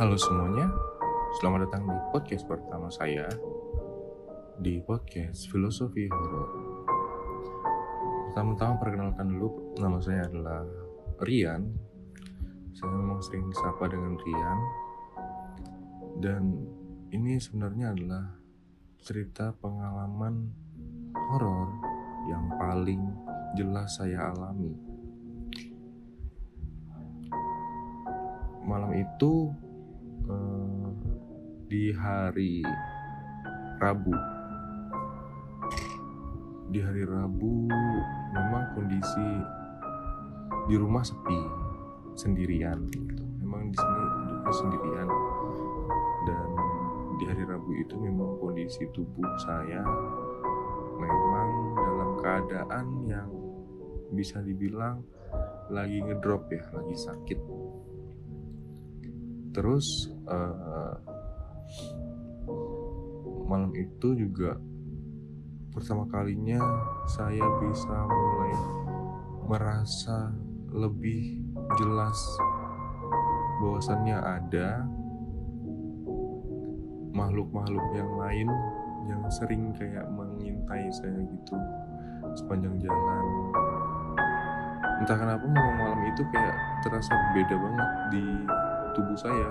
Halo semuanya, selamat datang di podcast pertama saya di podcast Filosofi Horor. Pertama-tama perkenalkan dulu, nama saya adalah Rian. Saya memang sering disapa dengan Rian. Dan ini sebenarnya adalah cerita pengalaman horor yang paling jelas saya alami. Malam itu di hari Rabu. Di hari Rabu memang kondisi di rumah sepi, sendirian gitu. Memang di sini juga sendirian. Dan di hari Rabu itu memang kondisi tubuh saya memang dalam keadaan yang bisa dibilang lagi ngedrop ya, lagi sakit terus uh, malam itu juga pertama kalinya saya bisa mulai merasa lebih jelas bahwasannya ada makhluk-makhluk yang lain yang sering kayak mengintai saya gitu sepanjang jalan. Entah kenapa memang malam itu kayak terasa beda banget di tubuh saya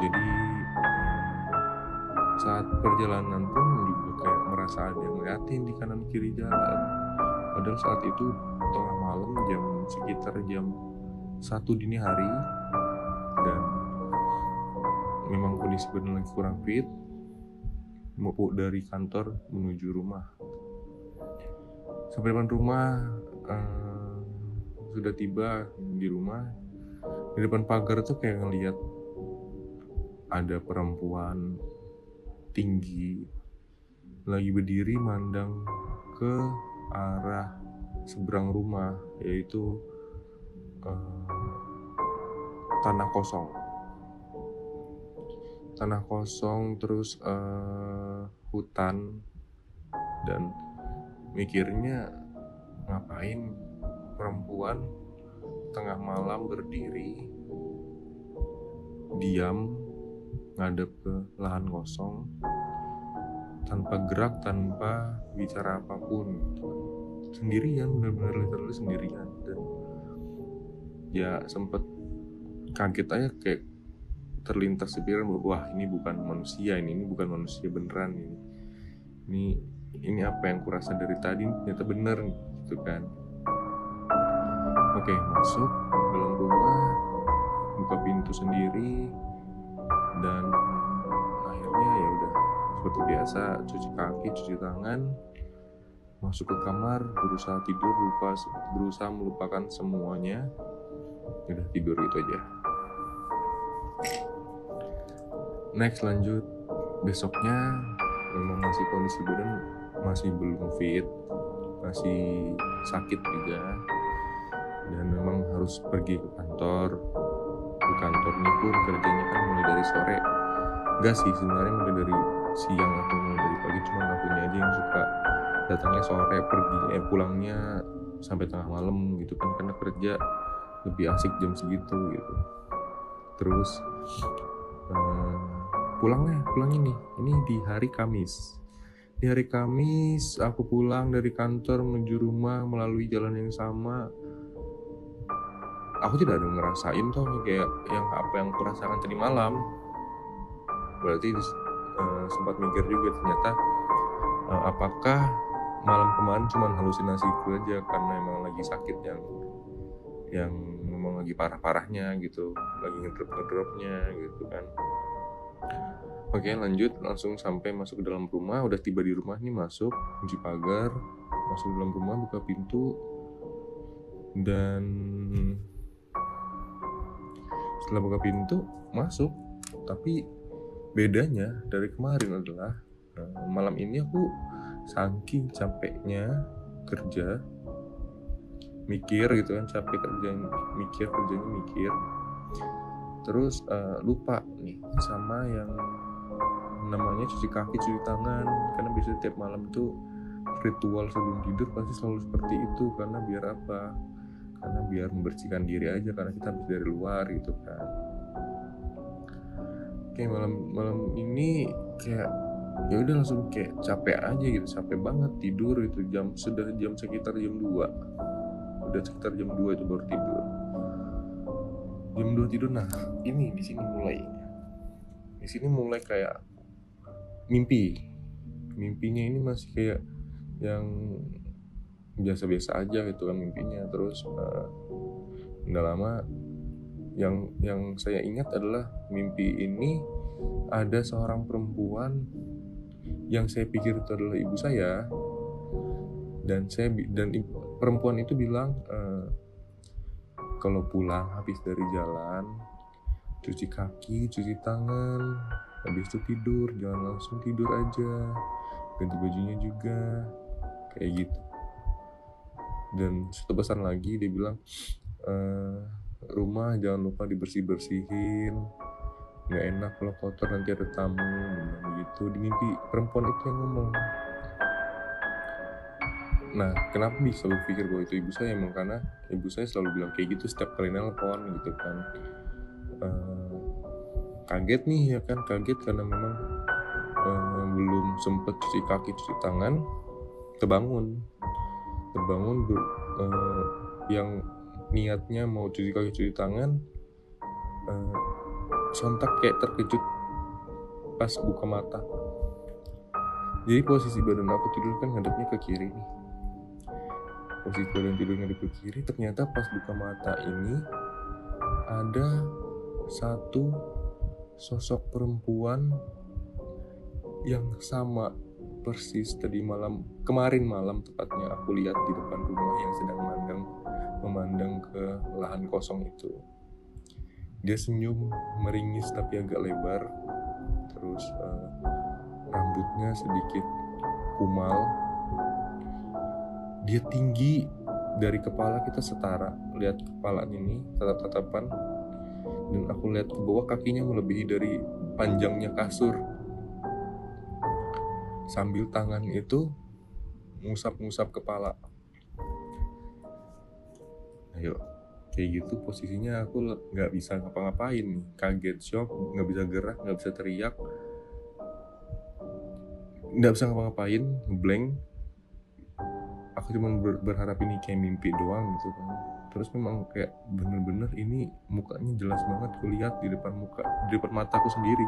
jadi saat perjalanan pun juga kayak merasa ada yang ngeliatin di kanan kiri jalan. Padahal saat itu tengah malam jam sekitar jam satu dini hari. Dan memang kondisi badan lagi kurang fit. Mau dari kantor menuju rumah. Sampai depan rumah uh, sudah tiba di rumah. Di depan pagar tuh kayak ngeliat ada perempuan tinggi lagi berdiri mandang ke arah seberang rumah yaitu uh, tanah kosong. Tanah kosong terus uh, hutan dan mikirnya ngapain perempuan tengah malam berdiri diam ngadep ke lahan kosong tanpa gerak tanpa bicara apa pun. Sendirian benar-benar literally sendirian. Dan ya sempet kaget aja kayak terlintas pikiran bahwa wah ini bukan manusia ini ini bukan manusia beneran ini. Ini ini apa yang kurasa dari tadi? Ternyata bener gitu kan. Oke, masuk dalam rumah, buka pintu sendiri, seperti biasa cuci kaki, cuci tangan, masuk ke kamar, berusaha tidur, lupa berusaha melupakan semuanya, udah tidur itu aja. Next lanjut. Besoknya memang masih kondisi badan masih belum fit, masih sakit juga. Dan memang harus pergi ke kantor. Ke kantor ini pun kerjanya kan mulai dari sore. Enggak sih sebenarnya mulai dari siang mulai dari pagi cuma akunya aja yang suka datangnya sore pergi eh pulangnya sampai tengah malam gitu kan karena kerja lebih asik jam segitu gitu. Terus uh, pulangnya pulang ini ini di hari Kamis. Di hari Kamis aku pulang dari kantor menuju rumah melalui jalan yang sama. Aku tidak ada ngerasain tuh kayak yang apa yang kurasakan tadi malam. Berarti uh, sempat mikir juga ternyata uh, apakah malam kemarin cuma halusinasiku aja karena emang lagi sakit yang yang memang lagi parah-parahnya gitu lagi ngedrop-ngedropnya gitu kan. Oke lanjut langsung sampai masuk ke dalam rumah udah tiba di rumah nih masuk kunci pagar masuk ke dalam rumah buka pintu dan setelah buka pintu masuk. Tapi bedanya dari kemarin adalah uh, malam ini aku saking capeknya kerja mikir gitu kan capek kerja mikir kerjanya mikir. Terus uh, lupa nih sama yang namanya cuci kaki cuci tangan. Karena biasanya tiap malam tuh ritual sebelum tidur pasti selalu seperti itu. Karena biar apa? Karena biar membersihkan diri aja karena kita habis dari luar gitu kan oke malam malam ini kayak ya udah langsung kayak capek aja gitu capek banget tidur itu jam sudah jam sekitar jam 2 udah sekitar jam 2 itu baru tidur. Jam 2 tidur nah ini di sini mulai. Di sini mulai kayak mimpi. Mimpinya ini masih kayak yang biasa-biasa aja gitu kan mimpinya. Terus uh, nggak lama yang yang saya ingat adalah mimpi ini ada seorang perempuan yang saya pikir itu adalah ibu saya. Dan saya dan ibu, perempuan itu bilang uh, kalau pulang habis dari jalan cuci kaki cuci tangan habis itu tidur jangan langsung tidur aja ganti bajunya juga kayak gitu. Dan satu pesan lagi dia bilang e, rumah jangan lupa dibersih bersihin nggak enak kalau kotor nanti ada tamu begitu. Di mimpi perempuan itu yang ngomong. Nah kenapa bisa berpikir bahwa itu ibu saya? Emang karena ibu saya selalu bilang kayak gitu setiap kali nelpon gitu kan. Uh, kaget nih ya kan? Kaget karena memang uh, belum sempet cuci kaki cuci tangan terbangun. Terbangun uh, yang niatnya mau cuci kaki cuci tangan uh, sontak kayak terkejut pas buka mata. Jadi posisi badan aku tidur kan ngadepnya ke kiri nih. Posisi badan tidur ngadep ke kiri ternyata pas buka mata ini ada satu sosok perempuan yang sama persis tadi malam kemarin malam tepatnya aku lihat di depan rumah yang sedang memandang memandang ke lahan kosong itu. Dia senyum meringis tapi agak lebar. Terus uh, rambutnya sedikit kumal. Dia tinggi dari kepala kita setara. Lihat kepala ini tatap-tatapan. Dan aku lihat ke bawah kakinya melebihi dari panjangnya kasur. Sambil tangan itu ngusap-ngusap kepala ayo. Kayak gitu posisinya aku nggak bisa ngapa-ngapain nih. Kaget shock nggak bisa gerak nggak bisa teriak. Nggak bisa ngapa-ngapain blank aku cuma ber berharap ini kayak mimpi doang gitu kan. Terus memang kayak bener-bener ini mukanya jelas banget kulihat di depan muka di depan mataku sendiri.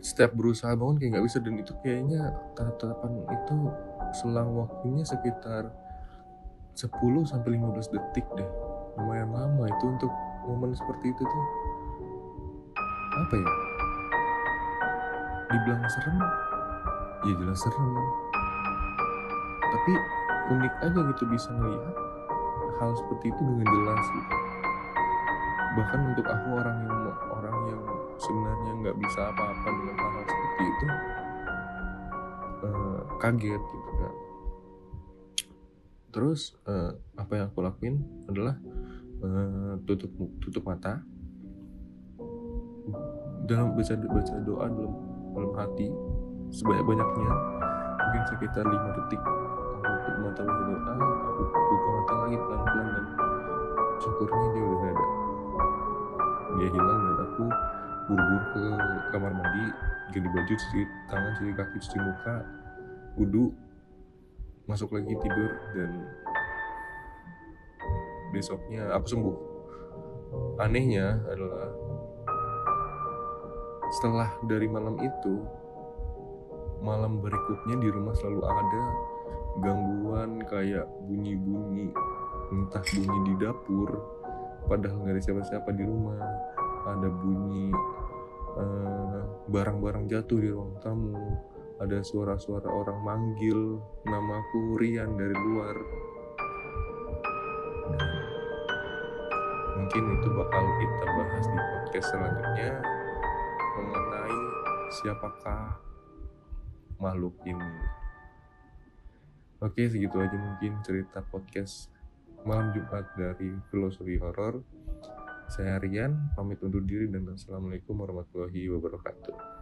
Setiap berusaha bangun kayak nggak bisa. Dan itu kayaknya tatap-tatapan itu selang waktunya sekitar 10 sampai 15 detik deh. Lumayan lama itu untuk momen seperti itu tuh. Apa ya? Dibilang serem? Ya jelas serem. Tapi unik aja gitu bisa melihat hal seperti itu dengan jelas gitu. Bahkan untuk aku orang yang orang yang sebenarnya nggak bisa apa-apa dengan hal-hal seperti itu uh, kaget gitu terus uh, apa yang aku lakuin adalah uh, tutup tutup mata. Dalam baca baca doa dalam dalam hati sebanyak banyaknya mungkin sekitar lima detik aku mata baca doa aku buka mata lagi pelan pelan dan syukurnya dia udah ada. Dia hilang dan aku buru-buru ke kamar mandi ganti baju cuci tangan cuci kaki cuci muka wudhu masuk lagi tidur dan besoknya aku sembuh. Anehnya adalah setelah dari malam itu malam berikutnya di rumah selalu ada gangguan kayak bunyi-bunyi entah bunyi di dapur padahal nggak ada siapa-siapa di rumah ada bunyi eh, barang-barang jatuh di ruang tamu ada suara-suara orang manggil namaku Rian dari luar. Mungkin itu bakal kita bahas di podcast selanjutnya mengenai siapakah makhluk ini. Oke segitu aja mungkin cerita podcast malam Jumat dari Filosofi Horor saya Rian, pamit undur diri dan Assalamualaikum warahmatullahi wabarakatuh.